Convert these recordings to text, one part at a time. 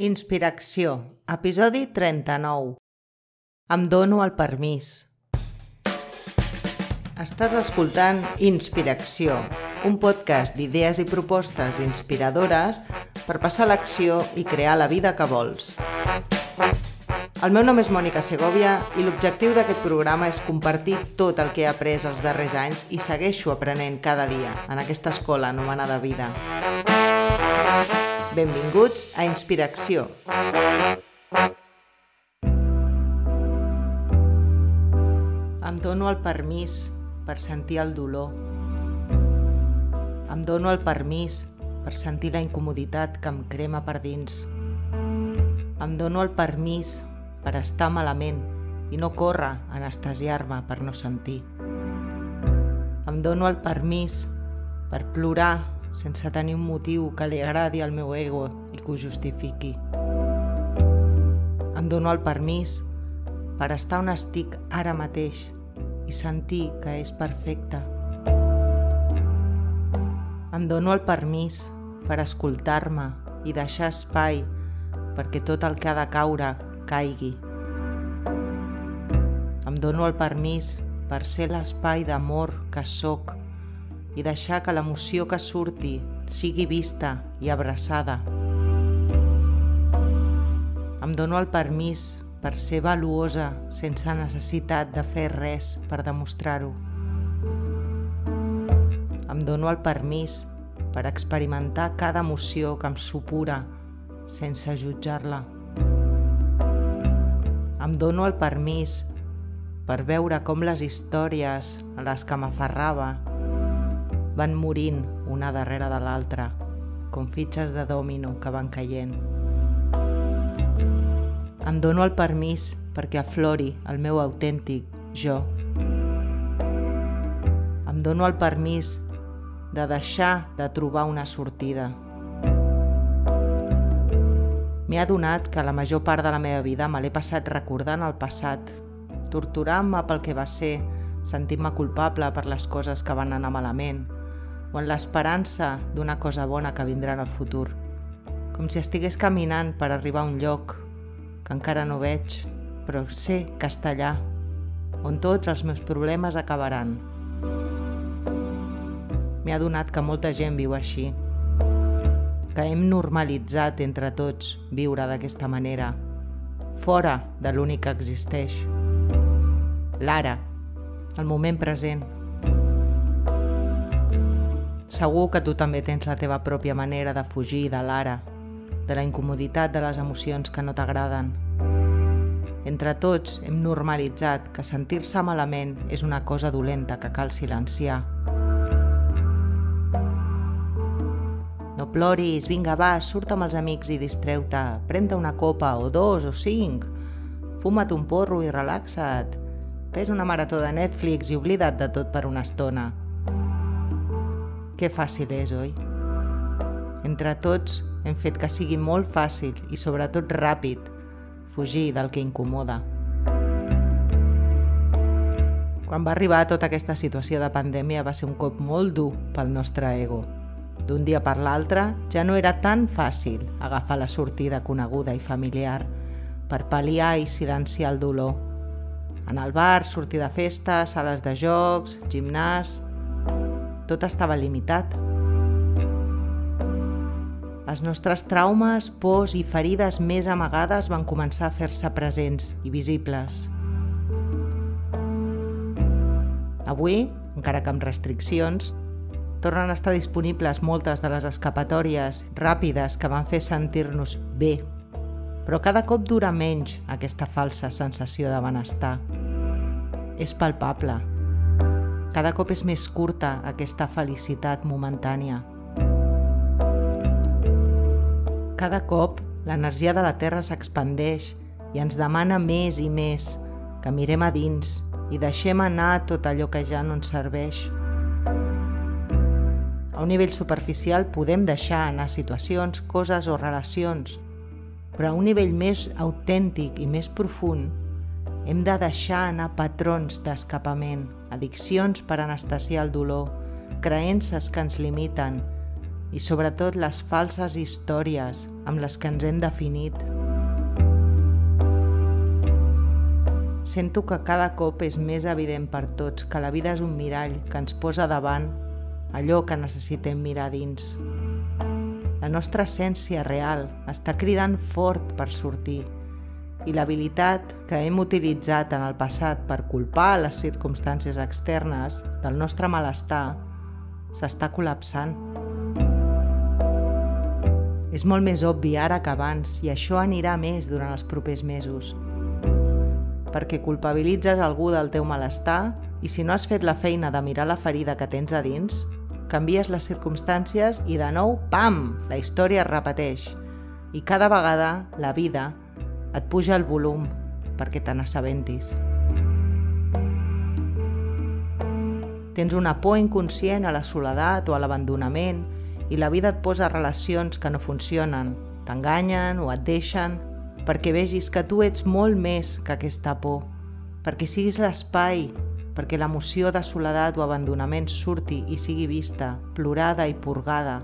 Inspiració, episodi 39. Em dono el permís. Estàs escoltant Inspiració, un podcast d'idees i propostes inspiradores per passar l'acció i crear la vida que vols. El meu nom és Mònica Segovia i l'objectiu d'aquest programa és compartir tot el que he après els darrers anys i segueixo aprenent cada dia en aquesta escola anomenada vida. Benvinguts a Inspiració. Em dono el permís per sentir el dolor. Em dono el permís per sentir la incomoditat que em crema per dins. Em dono el permís per estar malament i no córrer a anestesiar-me per no sentir. Em dono el permís per plorar sense tenir un motiu que li agradi al meu ego i que ho justifiqui. Em dono el permís per estar on estic ara mateix i sentir que és perfecte. Em dono el permís per escoltar-me i deixar espai perquè tot el que ha de caure caigui. Em dono el permís per ser l'espai d'amor que sóc i deixar que l'emoció que surti sigui vista i abraçada. Em dono el permís per ser valuosa sense necessitat de fer res per demostrar-ho. Em dono el permís per experimentar cada emoció que em supura sense jutjar-la. Em dono el permís per veure com les històries a les que m'aferrava van morint una darrere de l'altra, com fitxes de dòmino que van caient. Em dono el permís perquè aflori el meu autèntic jo. Em dono el permís de deixar de trobar una sortida. M'he adonat que la major part de la meva vida me l'he passat recordant el passat, torturant-me pel que va ser, sentint-me culpable per les coses que van anar malament, o en l'esperança d'una cosa bona que vindrà en el futur, com si estigués caminant per arribar a un lloc que encara no veig, però sé que està allà, on tots els meus problemes acabaran. M'he adonat que molta gent viu així, que hem normalitzat entre tots viure d'aquesta manera, fora de l'únic que existeix. L'ara, el moment present. Segur que tu també tens la teva pròpia manera de fugir de l'ara, de la incomoditat de les emocions que no t'agraden. Entre tots hem normalitzat que sentir-se malament és una cosa dolenta que cal silenciar. No ploris, vinga, va, surt amb els amics i distreu-te, pren una copa, o dos, o cinc. Fuma't un porro i relaxa't. Fes una marató de Netflix i oblida't de tot per una estona. Que fàcil és, oi? Entre tots hem fet que sigui molt fàcil i sobretot ràpid fugir del que incomoda. Quan va arribar tota aquesta situació de pandèmia va ser un cop molt dur pel nostre ego. D'un dia per l'altre ja no era tan fàcil agafar la sortida coneguda i familiar per pal·liar i silenciar el dolor. En el bar, sortir de festa, sales de jocs, gimnàs... Tot estava limitat. Els nostres traumes, pors i ferides més amagades van començar a fer-se presents i visibles. Avui, encara que amb restriccions, tornen a estar disponibles moltes de les escapatòries ràpides que van fer sentir-nos bé, però cada cop dura menys aquesta falsa sensació de benestar. És palpable. Cada cop és més curta aquesta felicitat momentània. Cada cop l'energia de la Terra s'expandeix i ens demana més i més, que mirem a dins i deixem anar tot allò que ja no ens serveix. A un nivell superficial podem deixar anar situacions, coses o relacions, però a un nivell més autèntic i més profund hem de deixar anar patrons d'escapament, addiccions per anestesiar el dolor, creences que ens limiten, i sobretot les falses històries amb les que ens hem definit. Sento que cada cop és més evident per tots que la vida és un mirall que ens posa davant allò que necessitem mirar dins. La nostra essència real està cridant fort per sortir i l'habilitat que hem utilitzat en el passat per culpar les circumstàncies externes del nostre malestar s'està col·lapsant. És molt més obvi ara que abans i això anirà més durant els propers mesos. Perquè culpabilitzes algú del teu malestar i si no has fet la feina de mirar la ferida que tens a dins, canvies les circumstàncies i de nou, pam, la història es repeteix. I cada vegada la vida et puja el volum perquè te n'assabentis. Tens una por inconscient a la soledat o a l'abandonament i la vida et posa relacions que no funcionen, t'enganyen o et deixen perquè vegis que tu ets molt més que aquesta por, perquè siguis l'espai, perquè l'emoció de soledat o abandonament surti i sigui vista, plorada i purgada,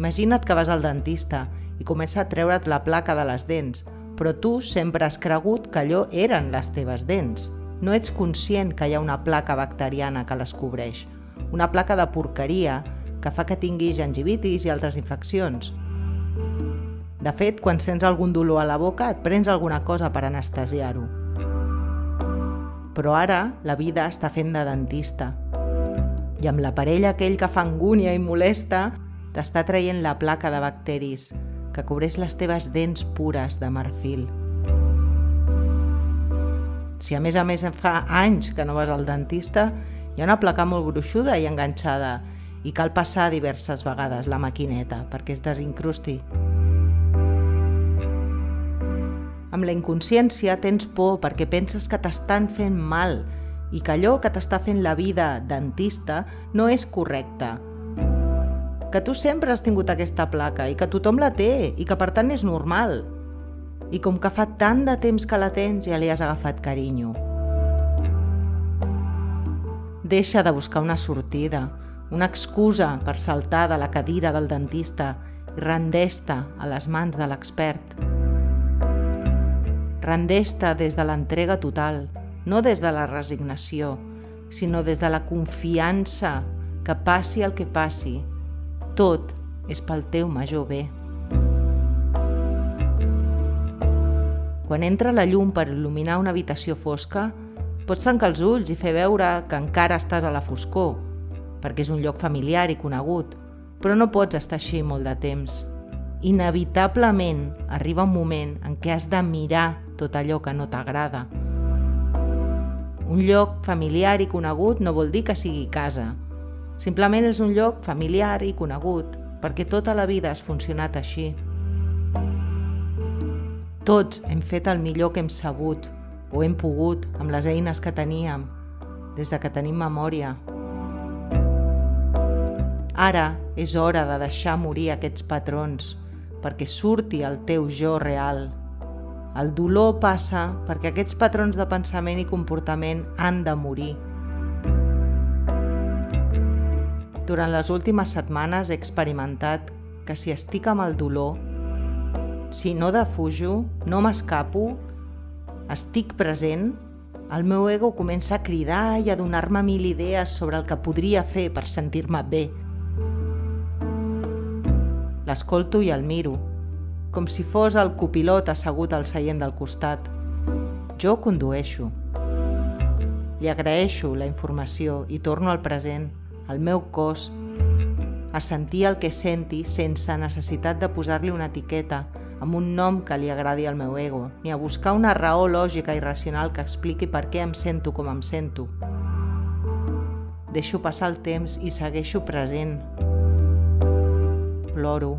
Imagina't que vas al dentista i comença a treure't la placa de les dents, però tu sempre has cregut que allò eren les teves dents. No ets conscient que hi ha una placa bacteriana que les cobreix, una placa de porqueria que fa que tinguis gingivitis i altres infeccions. De fet, quan sents algun dolor a la boca, et prens alguna cosa per anestesiar-ho. Però ara la vida està fent de dentista. I amb l'aparell aquell que fa angúnia i molesta, t'està traient la placa de bacteris que cobreix les teves dents pures de marfil. Si a més a més fa anys que no vas al dentista, hi ha una placa molt gruixuda i enganxada i cal passar diverses vegades la maquineta perquè es desincrusti. Amb la inconsciència tens por perquè penses que t'estan fent mal i que allò que t'està fent la vida dentista no és correcte, que tu sempre has tingut aquesta placa i que tothom la té i que per tant és normal. I com que fa tant de temps que la tens ja li has agafat carinyo. Deixa de buscar una sortida, una excusa per saltar de la cadira del dentista i rendeix-te a les mans de l'expert. Rendeix-te des de l'entrega total, no des de la resignació, sinó des de la confiança que passi el que passi, tot és pel teu major bé. Quan entra la llum per il·luminar una habitació fosca, pots tancar els ulls i fer veure que encara estàs a la foscor, perquè és un lloc familiar i conegut, però no pots estar així molt de temps. Inevitablement arriba un moment en què has de mirar tot allò que no t'agrada. Un lloc familiar i conegut no vol dir que sigui casa, Simplement és un lloc familiar i conegut, perquè tota la vida has funcionat així. Tots hem fet el millor que hem sabut o hem pogut amb les eines que teníem, des de que tenim memòria. Ara és hora de deixar morir aquests patrons perquè surti el teu jo real. El dolor passa perquè aquests patrons de pensament i comportament han de morir Durant les últimes setmanes he experimentat que si estic amb el dolor, si no defujo, no m'escapo, estic present, el meu ego comença a cridar i a donar-me mil idees sobre el que podria fer per sentir-me bé. L'escolto i el miro, com si fos el copilot assegut al seient del costat. Jo condueixo. Li agraeixo la informació i torno al present el meu cos, a sentir el que senti sense necessitat de posar-li una etiqueta amb un nom que li agradi al meu ego, ni a buscar una raó lògica i racional que expliqui per què em sento com em sento. Deixo passar el temps i segueixo present. Ploro,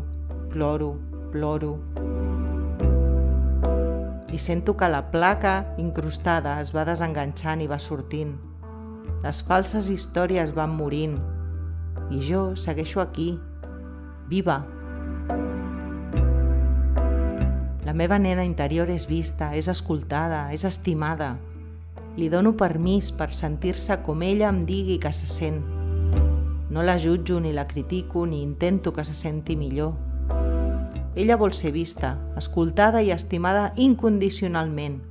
ploro, ploro. I sento que la placa incrustada es va desenganxant i va sortint les falses històries van morint i jo segueixo aquí, viva. La meva nena interior és vista, és escoltada, és estimada. Li dono permís per sentir-se com ella em digui que se sent. No la jutjo ni la critico ni intento que se senti millor. Ella vol ser vista, escoltada i estimada incondicionalment.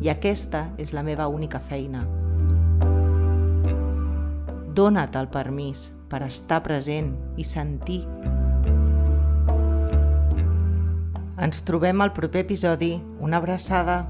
I aquesta és la meva única feina. Dóna't el permís per estar present i sentir. Ens trobem al proper episodi. Una abraçada.